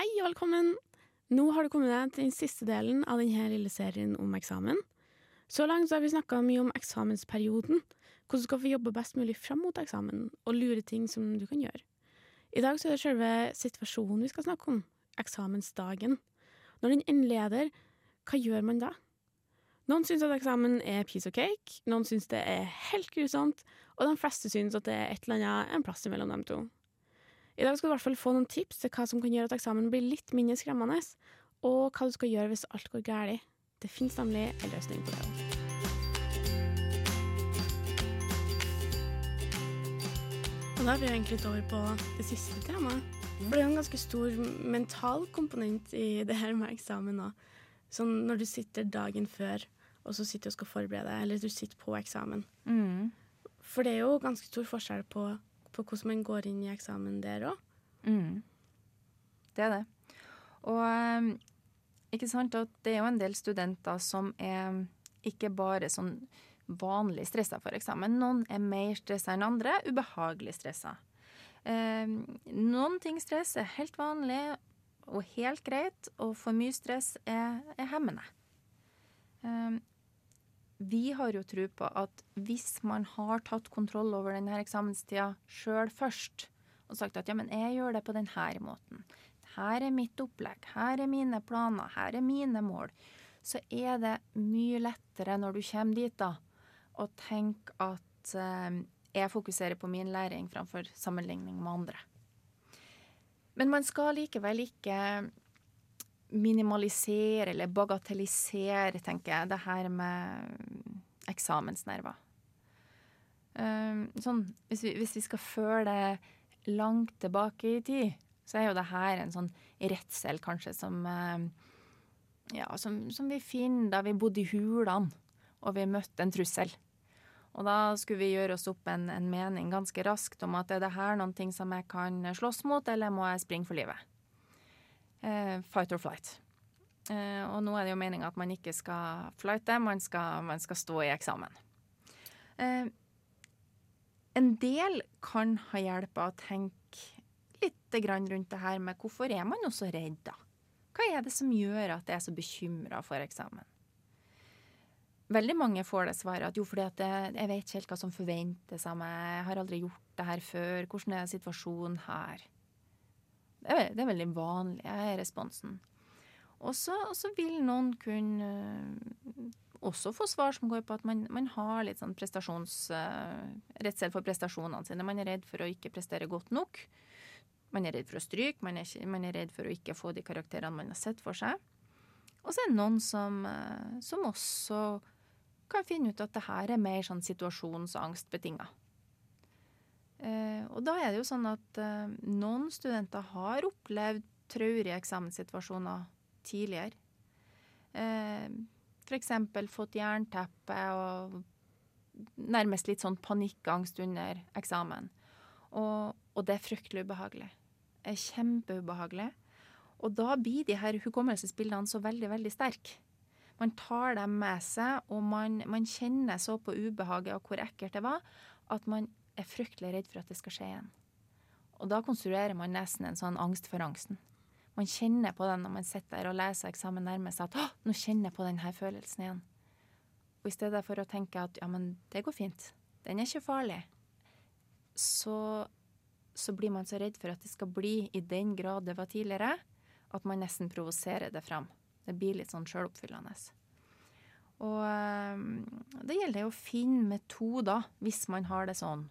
Hei og velkommen! Nå har du kommet deg til den siste delen av denne lille serien om eksamen. Så langt så har vi snakka mye om eksamensperioden, hvordan du skal få jobbe best mulig fram mot eksamen, og lure ting som du kan gjøre. I dag så er det selve situasjonen vi skal snakke om, eksamensdagen. Når den endelig er der, hva gjør man da? Noen syns at eksamen er piece of cake, noen syns det er helt grusomt, og de fleste syns at det er et eller annet en plass mellom dem to. I dag skal du i hvert fall få noen tips til hva som kan gjøre at eksamen blir litt mindre skremmende, og hva du skal gjøre hvis alt går galt. Det finnes nemlig en løsning på det. Og da er vi egentlig litt over på det siste temaet. For det er en ganske stor mental komponent i det her med eksamen nå. Sånn når du sitter dagen før, og så sitter du og skal forberede deg, eller du sitter på eksamen. Mm. For det er jo ganske stor forskjell på på hvordan man går inn i eksamen der òg. Mm. Det er det. Og um, ikke sant at det er jo en del studenter som er ikke bare sånn vanlig stressa for eksamen. Noen er mer stressa enn andre, ubehagelig stressa. Eh, noen ting stress er helt vanlig og helt greit, og for mye stress er, er hemmende. Um, vi har jo tro på at hvis man har tatt kontroll over denne eksamenstida sjøl først, og sagt at ja, men jeg gjør det på denne måten, her er mitt opplegg, her er mine planer, her er mine mål, så er det mye lettere når du kommer dit, da, å tenke at eh, jeg fokuserer på min læring framfor sammenligning med andre. Men man skal likevel ikke minimalisere eller bagatellisere, tenker jeg, det her med eksamensnerver. Um, sånn, hvis vi, hvis vi, skal føle det langt tilbake i tid, så er jo det her en sånn redsel kanskje som uh, Ja, som, som, vi finner da vi bodde i hulene og vi møtte en trussel. Og da skulle vi gjøre oss opp en, en mening ganske raskt om at er det her noen ting som jeg kan slåss mot, eller må jeg springe for livet? Eh, fight or flight. Eh, og nå er det jo meninga at man ikke skal flighte, man skal, man skal stå i eksamen. Eh, en del kan ha hjelp av å tenke litt rundt det her med hvorfor er man jo så redd, da? Hva er det som gjør at jeg er så bekymra for eksamen? Veldig mange får det svaret at jo, fordi at jeg, jeg vet ikke helt hva som forventes av meg, jeg har aldri gjort det her før, hvordan er situasjonen her? Det er, det er veldig vanlig, er responsen. Og så vil noen kunne uh, også få svar som går på at man, man har litt sånn prestasjons... Uh, redsel for prestasjonene sine. Man er redd for å ikke prestere godt nok. Man er redd for å stryke, man man er redd for å ikke få de karakterene man har sett for seg. Og så er det noen som, uh, som også kan finne ut at det her er mer sånn situasjonsangstbetinga. Eh, og da er det jo sånn at eh, noen studenter har opplevd traurige eksamenssituasjoner tidligere. Eh, F.eks. fått jernteppe og nærmest litt sånn panikkangst under eksamen. Og, og det er fryktelig ubehagelig. Det er kjempeubehagelig. Og da blir de her hukommelsesbildene så veldig, veldig sterke. Man tar dem med seg, og man, man kjenner så på ubehaget og hvor ekkelt det var, at man er fryktelig redd for at det skal skje igjen. Og da konstruerer man nesten en sånn angst for angsten. Man kjenner på den når man sitter der og leser eksamen nærme seg, at nå kjenner jeg på denne følelsen igjen'. Og i stedet for å tenke at 'ja, men det går fint', den er ikke farlig, så, så blir man så redd for at det skal bli i den grad det var tidligere, at man nesten provoserer det fram. Det blir litt sånn sjøloppfyllende. Og ehm, det gjelder jo å finne metoder, hvis man har det sånn,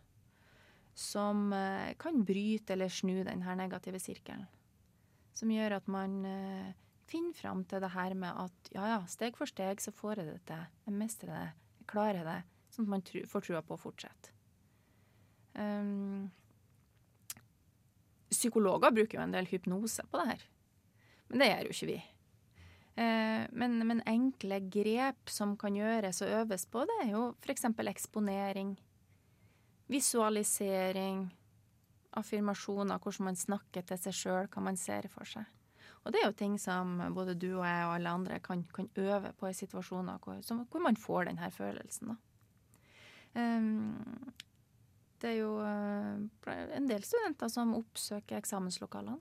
som eh, kan bryte eller snu denne negative sirkelen. Som gjør at man eh, finner fram til det her med at ja, ja, steg for steg så får jeg det til. Jeg mestrer det. Jeg klarer det. Sånn at man får trua på å fortsette. Um, psykologer bruker jo en del hypnose på det her. Men det gjør jo ikke vi. Uh, men, men, enkle grep som kan gjøres og øves på, det er jo f.eks. eksponering Visualisering, affirmasjoner, hvordan man snakker til seg sjøl, hva man ser for seg. Og det er jo ting som både du og jeg og alle andre kan, kan øve på i situasjoner hvor, som, hvor, man får denne følelsen. Um, det er jo uh, en del studenter som oppsøker eksamenslokalene.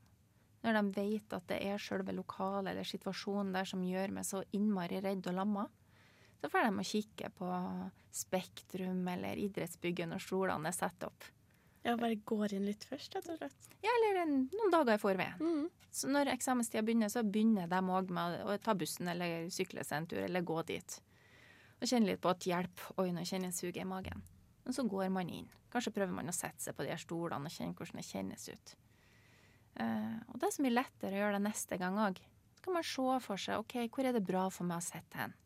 Når de vet at det er selve lokalet eller situasjonen der som gjør meg så innmari redd og lamma. Så får de å kikke på Spektrum eller Idrettsbygget når stolene er satt opp. Ja, bare går inn litt først, rett og slett. Ja, eller en, noen dager i forveien. Mm. Så når eksamenstida begynner, så begynner de òg med å ta bussen eller sykle seg en tur eller gå dit. Og kjenne litt på at hjelp, oi, nå kjenner jeg suget i magen. Men så går man inn. Kanskje prøver man å sette seg på de her stolene og kjenne hvordan det kjennes ut. Uh, og det er så mye lettere å gjøre det neste gang òg. Så kan man se for seg OK, hvor er det bra for meg å sitte hen?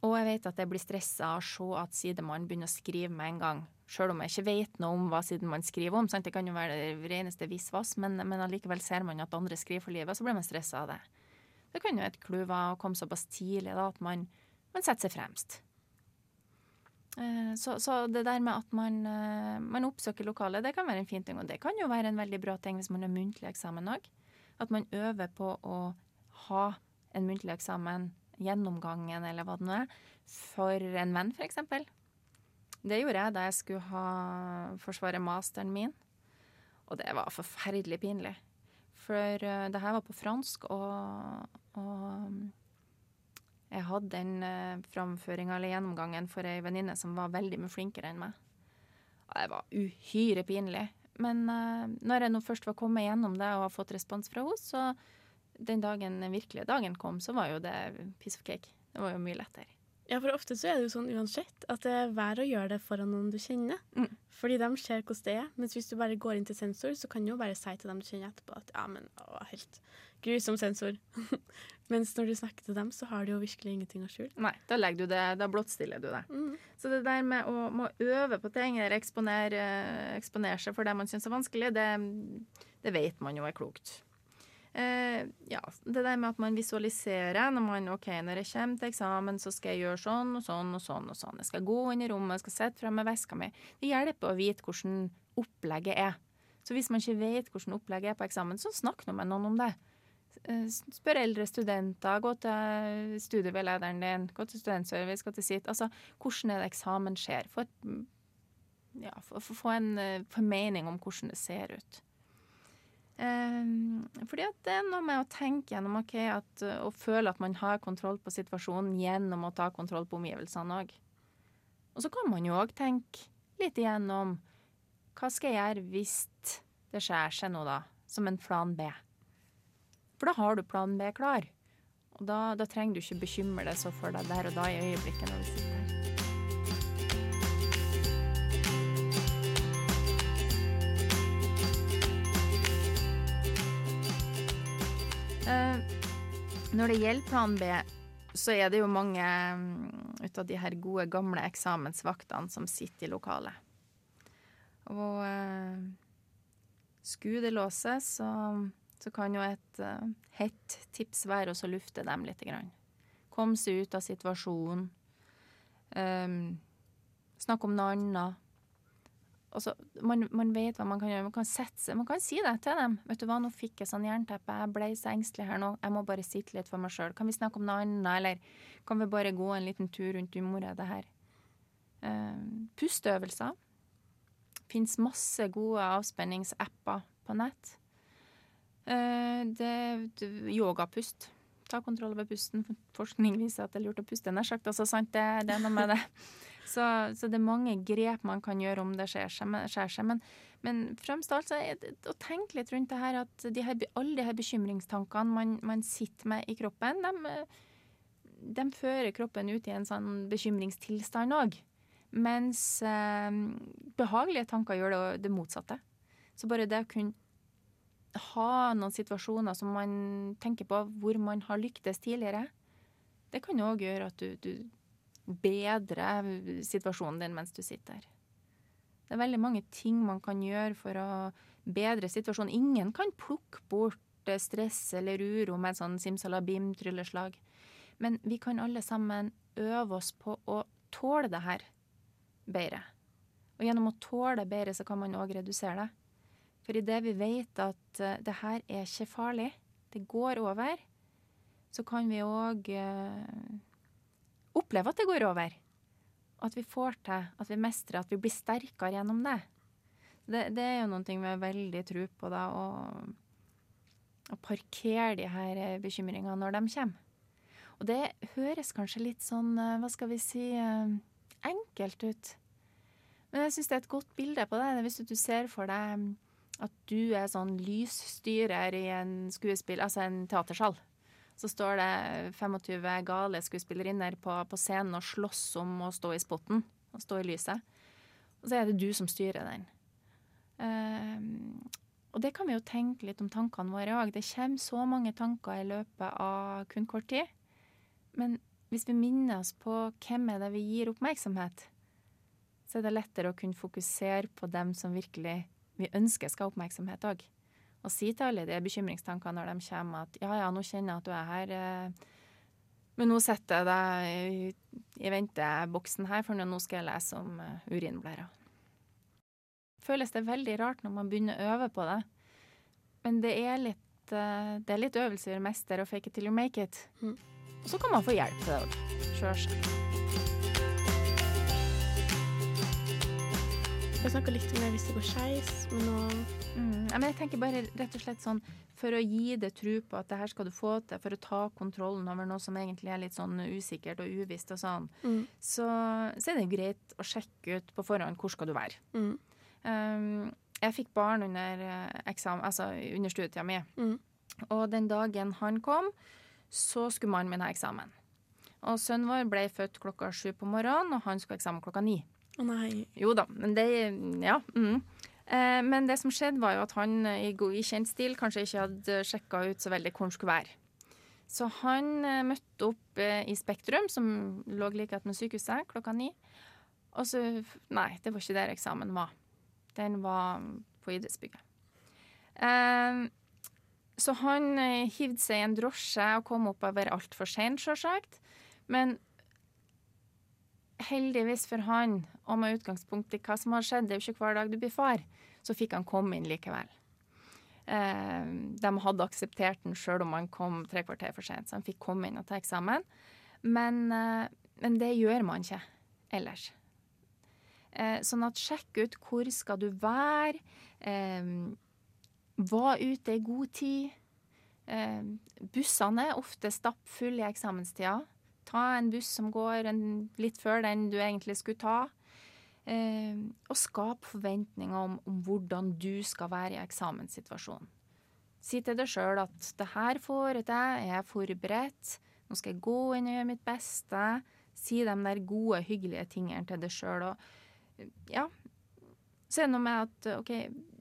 Og jeg vet at jeg blir stressa av å se at sidemannen begynner å skrive med en gang. Sjøl om jeg ikke vet noe om hva sidemannen skriver om. Sant? Det kan jo være det reneste visvas, men, men allikevel ser man at andre skriver for livet, så blir man stressa av det. Det kan jo et clou være å komme såpass tidlig da, at man, man setter seg fremst. Eh, Så, så det der med at man, eh, man oppsøker lokalet, det kan være en fin ting. Og det kan jo være en veldig bra ting hvis man har muntlig eksamen òg. At man øver på å ha en muntlig eksamen, gjennomgangen eller hva det nå er, for en venn, f.eks. Det gjorde jeg da jeg skulle ha forsvare masteren min. Og det var forferdelig pinlig. For uh, det her var på fransk, og, og jeg hadde en uh, framføring eller gjennomgangen for ei venninne som var veldig mye flinkere enn meg. Og det var uhyre pinlig. Men uh, når jeg nå først var kommet gjennom det og har fått respons fra henne, så den dagen den virkelige dagen kom, så var jo det piece of cake. Det var jo mye lettere. Ja, for ofte så er det jo sånn uansett at det er verre å gjøre det foran noen du kjenner. Mm. Fordi de ser hvordan det er. Mens hvis du bare går inn til sensor, så kan du jo bare si til dem du kjenner etterpå at ja, men å, helt grusom sensor. Mens når du snakker til dem, så har du jo virkelig ingenting å skjule. Nei, da legger du det, da blottstiller du det. Mm. Så det der med å må øve på ting eller eksponere, eksponere seg for det man syns er vanskelig, det, det vet man jo er klokt. Eh, ja, det der med at man visualiserer når man OK, når jeg kommer til eksamen, så skal jeg gjøre sånn og sånn og sånn. og sånn. Jeg skal gå inn i rommet, jeg skal sitte frem med veska mi. Det hjelper å vite hvordan opplegget er. Så hvis man ikke vet hvordan opplegget er på eksamen, så snakk nå med noen om det. Eh, Spør eldre studenter, gå til studieveilederen din, gå til studentservice, gå til sitt. Altså, hvordan er det eksamen skjer? Få, et, ja, få, få- få en eh, formening om hvordan det ser ut. Um, fordi at det er noe med å tenke gjennom ok, at, og føle at man har kontroll på situasjonen gjennom å ta kontroll på omgivelsene òg. Og så kan man jo òg tenke litt igjennom hva skal jeg gjøre hvis det skjærer seg nå, da? Som en plan B. For da har du plan B klar. Og da, da trenger du ikke bekymre deg så for deg der og da i øyeblikket når du sitter her. Når det gjelder plan B, så er det jo mange mm, ut av de her gode, gamle eksamensvaktene som sitter i lokalet. Og uh, skulle det låses, så, så kan jo et uh, hett tips være å lufte dem litt. Grann. Kom seg ut av situasjonen. Um, Snakk om noe annet. Altså, man, man vet hva man kan gjøre. Man kan seg, man kan si det til dem. Vet du hva, nå fikk jeg sånn jernteppe, jeg ble så engstelig her nå, jeg må bare sitte litt for meg sjøl. Kan vi snakke om noe annet, eller kan vi bare gå en liten tur rundt området her? Uh, pusteøvelser. Fins masse gode avspenningsapper på nett. Uh, det, det, yogapust. Ta kontroll over pusten. Forskning viser at det er lurt å puste. Nær sagt, altså, sant? Det, det er noe med det. Så, så det er mange grep man kan gjøre om det skjer seg. Men, skjer seg. men, men fremst alt er det å tenke litt rundt det her at de her, alle de her bekymringstankene man, man sitter med i kroppen, de, de fører kroppen ut i en sånn bekymringstilstand òg. Mens eh, behagelige tanker gjør det, det motsatte. Så bare det å kunne ha noen situasjoner som man tenker på hvor man har lyktes tidligere, det kan òg gjøre at du, du bedrer situasjonen din mens du sitter. Det er veldig mange ting man kan gjøre for å bedre situasjonen. Ingen kan plukke bort eh, stress eller uro med et sånn simsalabim-trylleslag. Men vi kan alle sammen øve oss på å tåle det her bedre. Og gjennom å tåle bedre, så kan man òg redusere det. For idet vi vet at uh, det her er ikke farlig, det går over, så kan vi òg oppleve at det går over. At vi får til, at vi mestrer, at vi blir sterkere gjennom det. Det, det er jo noen ting vi har veldig tro på, da. Å parkere de her eh, bekymringene når de kommer. Og det høres kanskje litt sånn, eh, hva skal vi si, eh, enkelt ut. Men jeg syns det er et godt bilde på det. Hvis du ser for deg mm, at du er sånn lysstyrer i en skuespill, altså en teatersal. Så står det 25 gale skuespillerinner på, på scenen og slåss om å stå i spotten og stå i lyset. Og så er det du som styrer den. Uh, og det kan vi jo tenke litt om tankene våre òg. Det kommer så mange tanker i løpet av kun kort tid. Men hvis vi minner oss på hvem er det vi gir oppmerksomhet, så er det lettere å kunne fokusere på dem som virkelig vi ønsker skal ha oppmerksomhet òg. Og si til alle de bekymringstankene når de kommer at ja, ja, nå kjenner jeg at du er her, eh, men nå setter jeg deg i, venteboksen her, for nå skal jeg lese om uh, urinblæra. Føles det veldig rart når man begynner å øve på det, men det er litt, uh, det er litt øvelse gjør mester og fake it till you make it. Mm. Og så kan man få hjelp til det òg, sjølsagt. Har snakka litt om det hvis det går skeis, men nå mm, men Jeg tenker bare rett og slett sånn for å gi det tro på at det her skal du få til, for å ta kontrollen over noe som egentlig er litt sånn usikkert og uvisst og sånn, mm. så, så, er det greit å sjekke ut på forhånd hvor skal du være. Mm. Um, jeg fikk barn under eh, eksamen, altså under studietida mi, mm. og den dagen han kom, så skulle mannen min ha eksamen. Og sønnen vår ble født klokka sju på morgenen, og han skulle ha eksamen klokka ni. Å nei. Jo da, men det Ja. Mm. Eh, men det som skjedde, var jo at han i, i kjent stil kanskje ikke hadde sjekka ut så veldig hvor han skulle være. Så han eh, møtte opp eh, i Spektrum, som lå like ved sykehuset, klokka ni. Og så Nei, det var ikke der eksamen var. Den var på idrettsbygget. Eh, så han eh, hivde seg i en drosje og kom oppover altfor seint, sjølsagt. Men heldigvis for han, og med utgangspunkt i hva som har skjedd, det er jo ikke hver dag du blir far, så fikk han komme inn likevel. Eh, de hadde akseptert den sjøl om han kom tre kvarter for sent, så han fikk komme inn og ta eksamen. Men, eh, men det gjør man ikke ellers. Eh, sånn at sjekk ut hvor skal du være. Var ute i god tid. Bussene er ofte stappfulle i eksamenstida. Ta en buss som går litt før den du egentlig skulle ta. Eh, og skap forventninger om, om, hvordan du skal være i eksamenssituasjonen. Si til deg sjøl at det her får jeg til, jeg er forberedt, nå skal jeg gå inn og gjøre mitt beste. Si de der gode, hyggelige tingene til deg sjøl. Og ja, så er det noe med at OK,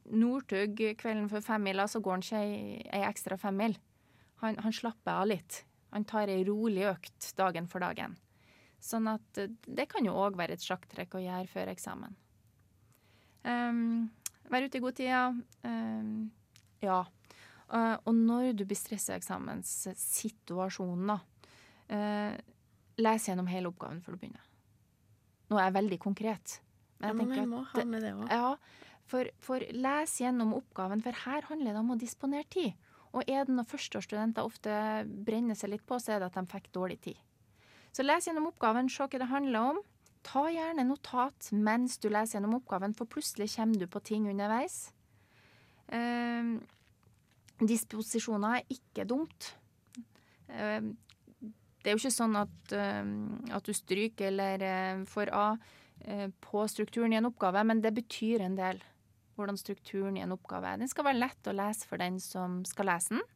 Northug kvelden før femmila, så går han ikke ei, ei ekstra femmil. Han, han slapper av litt. Han tar ei rolig økt dagen for dagen. Sånn at eh, det kan jo òg være et sjakktrekk å gjøre før eksamen. Um, vær ute i god tid. Um, ja. Uh, og når du blir stressa i eksamenssituasjonen, da, uh, les gjennom hele oppgaven før du begynner. Nå er jeg veldig konkret. Men jeg ja, men vi må ha med det òg. Ja, for, for les gjennom oppgaven, for her handler det om å disponere tid. Og er det når førsteårsstudenter ofte brenner seg litt på, så er det at de fikk dårlig tid. Så les gjennom oppgaven, se hva det handler om. Ta gjerne notat mens du leser gjennom oppgaven, for plutselig kommer du på ting underveis. Eh, disposisjoner er ikke dumt. Eh, det er jo ikke sånn at, eh, at du stryker eller uh, får A uh, på strukturen i en oppgave, men det betyr en del hvordan strukturen i en oppgave er. Den skal være lett å lese for den som skal lese den.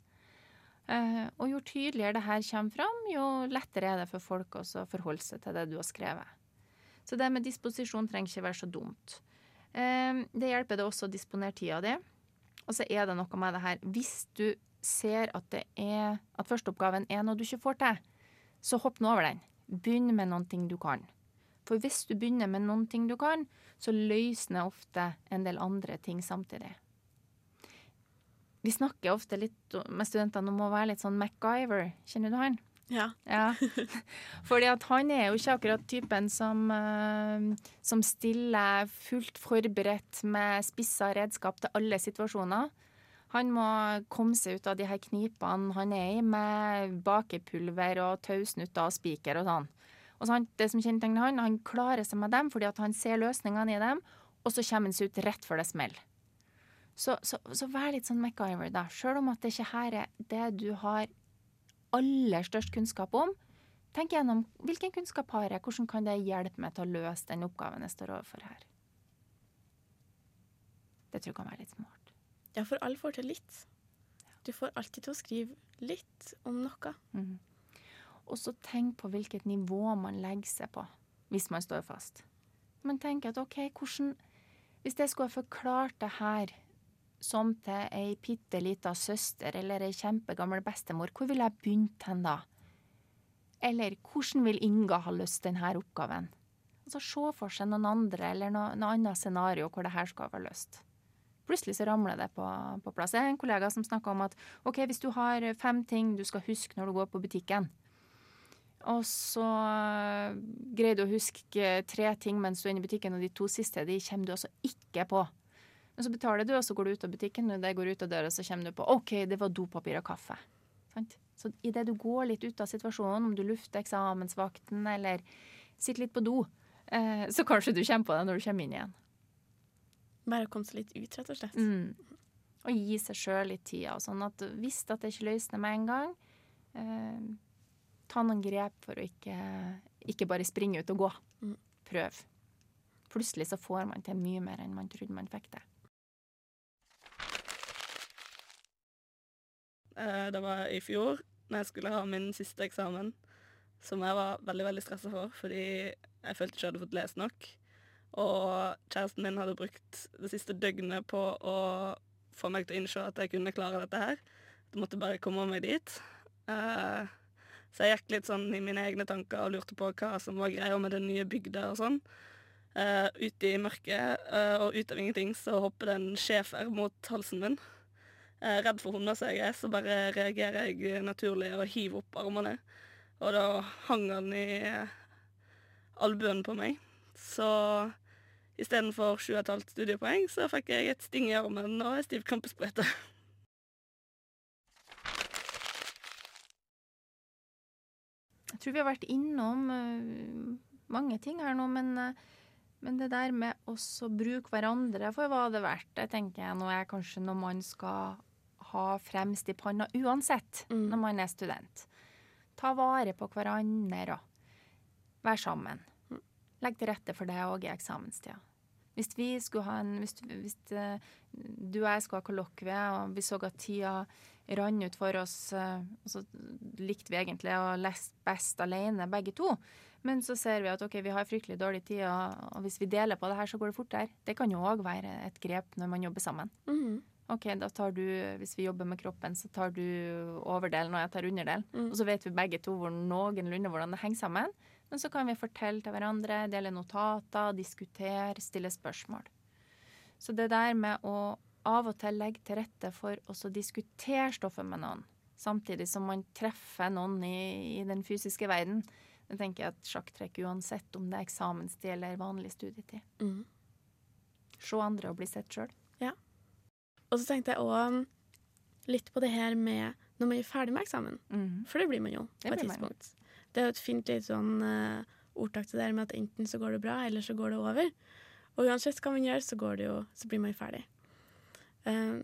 Uh, og jo tydeligere det her kommer fram, jo lettere er det for folk også å forholde seg til det du har skrevet. Så det med disposisjon trenger ikke være så dumt. Uh, det hjelper det også å disponere tida di. Og så er det noe med det her Hvis du ser at det er at førsteoppgaven er noe du ikke får til, så hopp nå over den. Begynn med ting du kan. For hvis du begynner med noen ting du kan, så løsner ofte en del andre ting samtidig. Vi snakker ofte litt med studentene om å være litt sånn MacGyver. Kjenner du han? Ja. ja. Fordi at han er jo ikke akkurat typen som, uh, som stiller fullt forberedt med spissa redskap til alle situasjoner. Han må komme seg ut av de her knipene han er i, med bakepulver og tausnutter og spiker og sånn. Og så han, det som kjennetegner han, han klarer seg med dem fordi at han ser løsningene i dem, og så kommer han seg ut rett før det smeller. Så, så, så vær litt sånn MacGyver, da. Sjøl om at det ikke her er det du har aller størst kunnskap om. Tenk gjennom hvilken kunnskap har jeg, hvordan kan det hjelpe meg til å løse den oppgaven jeg står overfor her. Det tror jeg kan være litt smart. Ja, for alle får til litt. Du får alltid til å skrive litt om noe. Mhm. Og så tenk på hvilket nivå man legger seg på hvis man står fast. Man tenker at OK, hvordan Hvis jeg skulle ha forklart det her som til ei bitte lita søster eller ei kjempegammel bestemor, hvor ville jeg begynt hen da? Eller hvordan vil Inga ha løst denne oppgaven? Altså Se for seg noen andre eller noe, noe annet scenario hvor det her skal være løst. Plutselig så ramler det på, på plass. Jeg har en kollega som snakker om at ok, hvis du har fem ting du skal huske når du går på butikken, og så øh, greier du å huske tre ting mens du er inne i butikken, og de to siste de kommer du altså ikke på. Men så betaler du, og så går du ut av butikken, og det går ut av døra, så kommer du på OK, det var dopapir og kaffe. Sant? Så idet du går litt ut av situasjonen, om du lufter eksamensvakten eller sitter litt på do, eh, så kanskje du kommer på det når du kommer inn igjen. Bare å komme seg litt ut, rett og slett. Mm. Og gi seg sjøl litt tid. Sånn at hvis at det ikke løsner med en gang, eh, ta noen grep for å ikke, ikke bare springe ut og gå. Mm. Prøv. Plutselig så får man til mye mer enn man trodde man fikk til. Eh, Det var i fjor, når jeg skulle ha min siste eksamen, som jeg var veldig veldig stressa for, fordi jeg følte ikke jeg hadde fått lest nok. Og kjæresten min hadde brukt det siste døgnet på å få meg til å innse at jeg kunne klare dette her. Jeg måtte bare komme meg dit. Eh, Så jeg gikk litt sånn i mine egne tanker og lurte på hva som var greia med den nye bygda og sånn. Uh, ute i mørket uh, og ut av ingenting så hopper det en schæfer mot halsen min. Er redd for hunder, så jeg er, så bare reagerer jeg naturlig og hiver opp armene. Og da hang han i albuen på meg. Så istedenfor 7,5 studiepoeng, så fikk jeg et sting i armen og ei stiv krampesprøyte. Jeg tror vi har vært innom eh, mange ting her nå, men, eh, men det der med også bruke hverandre for hva det er verdt, det tenker jeg nå er kanskje noe man skal ha fremst i panna uansett Mm. når man er student. Ta vare på hverandre og vær sammen. Legg til rette for det òg i eksamenstida. Hvis vi skulle ha en Hvis, hvis eh, du og jeg skulle ha kollokvie, og vi så at tida rant ut for oss, eh, og så likte vi egentlig å lese best alene, begge to. Men så ser vi at ok, vi har fryktelig dårlig tid, og, hvis vi deler på det her, så går det fortere. Det kan jo òg være et grep når man jobber sammen. Mhm. Ok, da tar du, Hvis vi jobber med kroppen, så tar du overdelen, og jeg tar underdelen. Mm. Og så vet vi begge to hvor noenlunde hvordan det henger sammen. Men så kan vi fortelle til hverandre, dele notater, diskutere, stille spørsmål. Så det der med å av og til legge til rette for å diskutere stoffet med noen, samtidig som man treffer noen i, i den fysiske verden, det tenker jeg at sjakktrekk uansett om det er eksamenstid eller vanlig studietid. Mm. Se andre og bli sett sjøl. Og så tenkte jeg òg litt på det her med når man er ferdig med eksamen. Mm. For det blir man jo Det på et tidspunkt. Det er jo et fint litt sånn uh, ordtak til det med at enten så går det bra, eller så går det over. Og uansett hva man gjør, så, går det jo, så blir man jo ferdig. Um,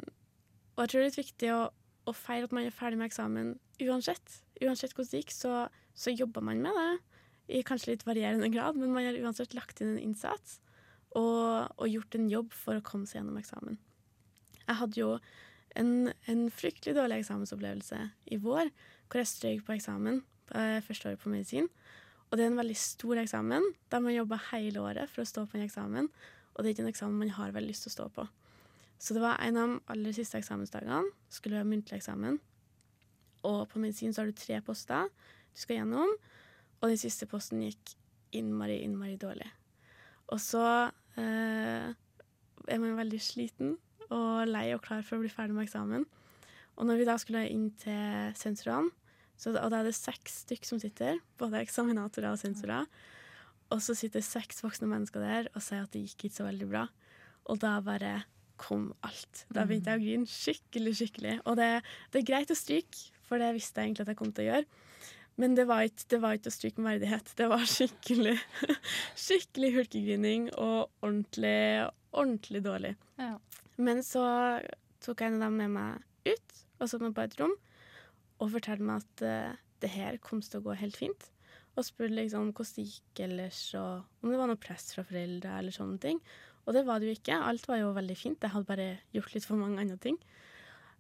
og jeg tror det er litt viktig å, å feire at man er ferdig med eksamen uansett. Uansett hvordan det gikk, så, så jobber man med det. I kanskje litt varierende grad, men man har uansett lagt inn en innsats og, og gjort en jobb for å komme seg gjennom eksamen. Jeg hadde jo en, en fryktelig dårlig eksamensopplevelse i vår, hvor jeg strøyk på eksamen eh, første året på medisin. Og det er en veldig stor eksamen, der man jobber hele året for å stå på en eksamen. Og det er ikke en eksamen man har veldig lyst til å stå på. Så det var en av de aller siste eksamensdagene. Skulle ha muntlig eksamen. Og på medisin så har du tre poster du skal gjennom, og den siste posten gikk innmari, innmari dårlig. Og så eh, er man veldig sliten og lei og klar for å bli ferdig med eksamen. Og når vi da skulle inn til sensorene, så, og da er det seks stykk som sitter, både eksaminatorer og sensorer, og så sitter seks voksne mennesker der og sier at det gikk ikke så veldig bra. Og da bare kom alt. Da begynte jeg å grine skikkelig, skikkelig. Og det, det er greit å stryke, for det visste jeg egentlig at jeg kom til å gjøre. Men det var ikke, det var ikke å stryke med verdighet. Det var skikkelig, skikkelig hulkegrining og ordentlig, ordentlig dårlig. Ja. Men så tok en av dem med meg ut og satte meg på et rom og fortalte meg at uh, det her kom til å gå helt fint. Og spurte liksom hvordan det gikk ellers, og om det var noe press fra foreldre eller sånne ting. Og det var det jo ikke. Alt var jo veldig fint. Jeg hadde bare gjort litt for mange andre ting.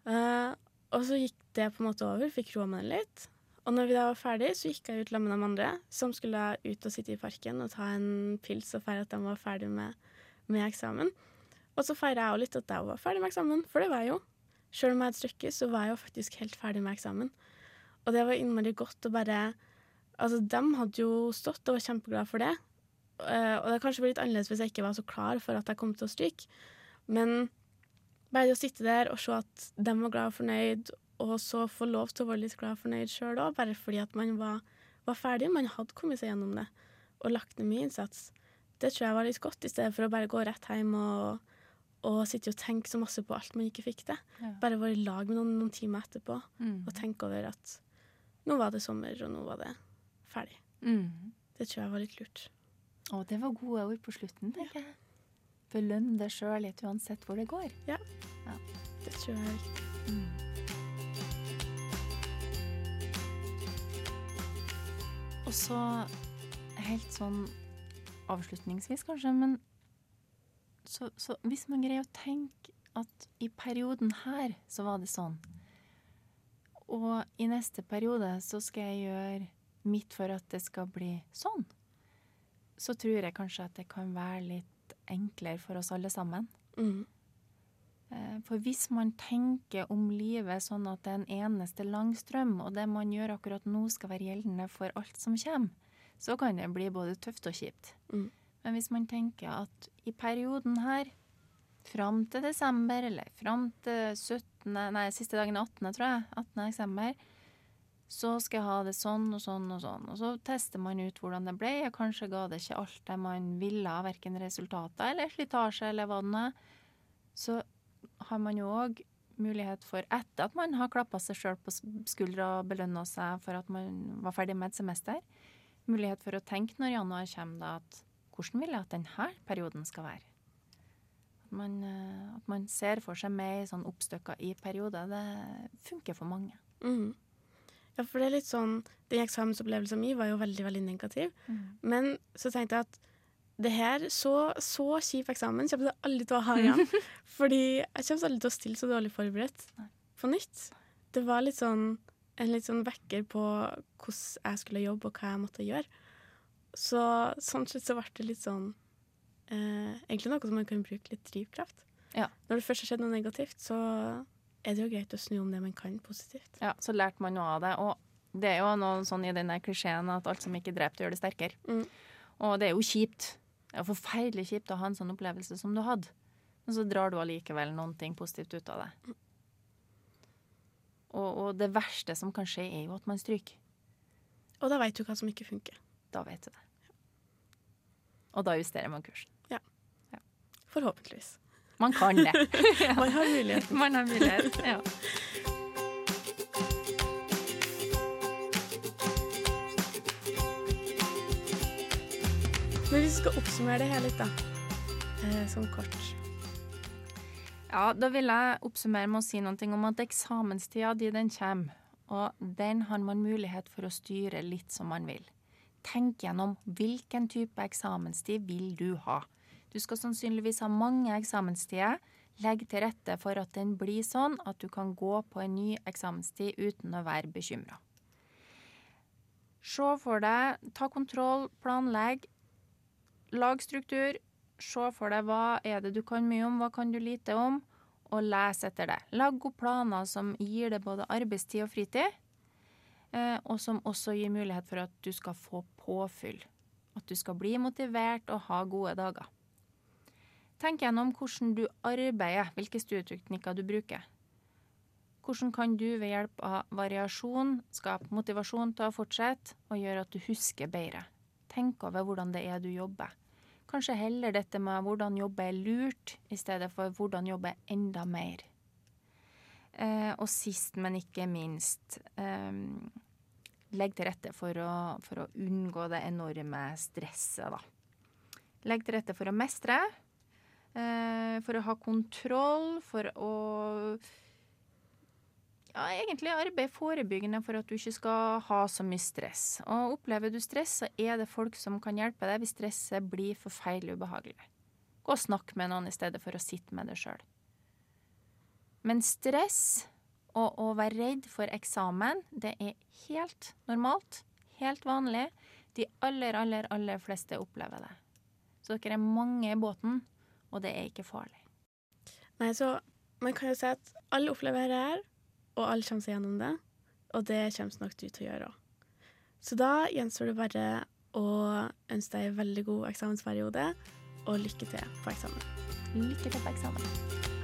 Uh, og så gikk det på en måte over, fikk roa meg litt. Og når vi da var ferdig, så gikk jeg ut sammen med de andre, som skulle ut og sitte i parken og ta en pils og feire at de var ferdig med, med eksamen. Og så feira jeg òg litt at jeg var ferdig med eksamen, for det var jeg jo. Sjøl om jeg hadde strøkket, så var jeg jo faktisk helt ferdig med eksamen. Og det var innmari godt å bare Altså, de hadde jo stått og var kjempeglade for det. Eh, og det kanskje kanskje litt annerledes hvis jeg ikke var så klar for at jeg kom til å stryke. Men bare det å sitte der og se at de var glad og fornøyd, og så få lov til å være litt glad og fornøyd sjøl òg, bare fordi at man var, var, ferdig, man hadde kommet seg gjennom det og lagt ned mye innsats, det tror jeg var litt godt, i stedet for å bare gå rett hjem og, og sitte og tenke så masse på alt man ikke fikk til. Ja. Bare være i lag med noen, noen timer etterpå Mm. og tenke over at nå var det sommer, og nå var det ferdig. Mm. Det tror jeg var litt lurt. Og det var gode ord på slutten, tenker jeg. Belønn deg sjøl litt uansett hvor det går. Ja, Det tror jeg er viktig. Mm. Og så helt sånn avslutningsvis, kanskje, men så, så hvis man greier å tenke at i perioden her så var det sånn, og i neste periode så skal jeg gjøre mitt for at det skal bli sånn, så tror jeg kanskje at det kan være litt enklere for oss alle sammen. Mm. Eh, For hvis man tenker om livet sånn at det er en eneste lang strøm, og det man gjør akkurat nå skal være gjeldende for alt som kommer, så kan det bli både tøft og kjipt. Mm. Men hvis man tenker at i perioden her, fram til desember, eller fram til 17., nei, siste dagen er 18., tror jeg, 18. desember, så skal jeg ha det sånn og sånn og sånn. Og så tester man ut hvordan det ble, og kanskje ga det ikke alt det man ville, verken resultater eller slitasje eller hva det nå er. Så har man jo òg mulighet for, etter at man har klappa seg sjøl på skuldra og belønna seg for at man var ferdig med et semester, mulighet for å tenke når januar kommer, da, at hvordan vil jeg at denne perioden skal være? At man, eh, at man ser for seg mer sånn oppstykka i perioder, det funker for mange. Mhm. Ja, for det er litt sånn Den eksamensopplevelsen min var jo veldig, veldig negativ. Men så tenkte jeg at det her, så, så kjip eksamen kommer jeg aldri til å ha igjen. Fordi jeg kommer aldri til å stille så dårlig forberedt på nytt. Det var litt sånn en litt sånn vekker på hvordan jeg skulle jobbe, og hva jeg måtte gjøre. Så sånn sett så ble det litt sånn eh, Egentlig noe som man kan bruke litt drivkraft. Ja. Når det først har skjedd noe negativt, så er det jo greit å snu om det man kan positivt. Ja, så lærte man noe av det. Og det er jo noe sånn i den klisjeen at alt som ikke dreper, gjør det sterkere. Mm. Og det er jo kjipt. Det er jo forferdelig kjipt å ha en sånn opplevelse som du hadde. Men så drar du allikevel noen ting positivt ut av det. Og, og det verste som kan skje, er jo at man stryker. Og da veit du hva som ikke funker. Da vet du det. Og da justerer man kursen. Forhåpentligvis. Man kan det. Man har mulighet. man har mulighet. Ja. Men hvis vi skal oppsummere det her litt, da. Eh, sånn kort. Ja, da vil jeg oppsummere med å si noe om at eksamenstida di, den kommer. Og den har man mulighet for å styre litt som man vil. Tenk gjennom hvilken type eksamenstid vil du ha. Du skal sannsynligvis ha mange eksamenstider. Legg til rette for at den blir sånn at du kan gå på en ny eksamenstid uten å være bekymra. Se for deg, ta kontroll, planlegg. Lag struktur. Se for deg hva er det du kan mye om, hva kan du lite om, og les etter det. Lag opp planer som gir deg både arbeidstid og fritid, eh, og som også gir mulighet for at du skal få påfyll. At du skal bli motivert og ha gode dager. Tenk gjennom hvordan du arbeider, hvilke studieteknikker du bruker. Hvordan kan du ved hjelp av variasjon skape motivasjon til å fortsette, og gjøre at du husker bedre? Tenk over hvordan det er du jobber. Kanskje heller dette med hvordan jobbe er lurt, i stedet for hvordan jobbe enda mer. Eh, og sist, men ikke minst, eh, legg til rette for å, for å unngå det enorme stresset, da. Legg til rette for å mestre. Eh, for å ha kontroll, for å ja, egentlig arbeide forebyggende for at du ikke skal ha så mye stress. Og opplever du stress, så er det folk som kan hjelpe deg hvis stresset blir forferdelig ubehagelig. Gå og snakk med noen i stedet for å sitte med det sjøl. Men stress og å være redd for eksamen, det er helt normalt. Helt vanlig. De aller, aller, aller fleste opplever det. Så dere er mange i båten, og det er ikke farlig. Nei, så man kan jo si at alle opplever dette her, og alle kommer seg gjennom det. Og det kommer nok du til å gjøre òg. Så da gjenstår det bare å ønske deg en veldig god eksamensperiode, og lykke til på eksamen. Lykke til på eksamen.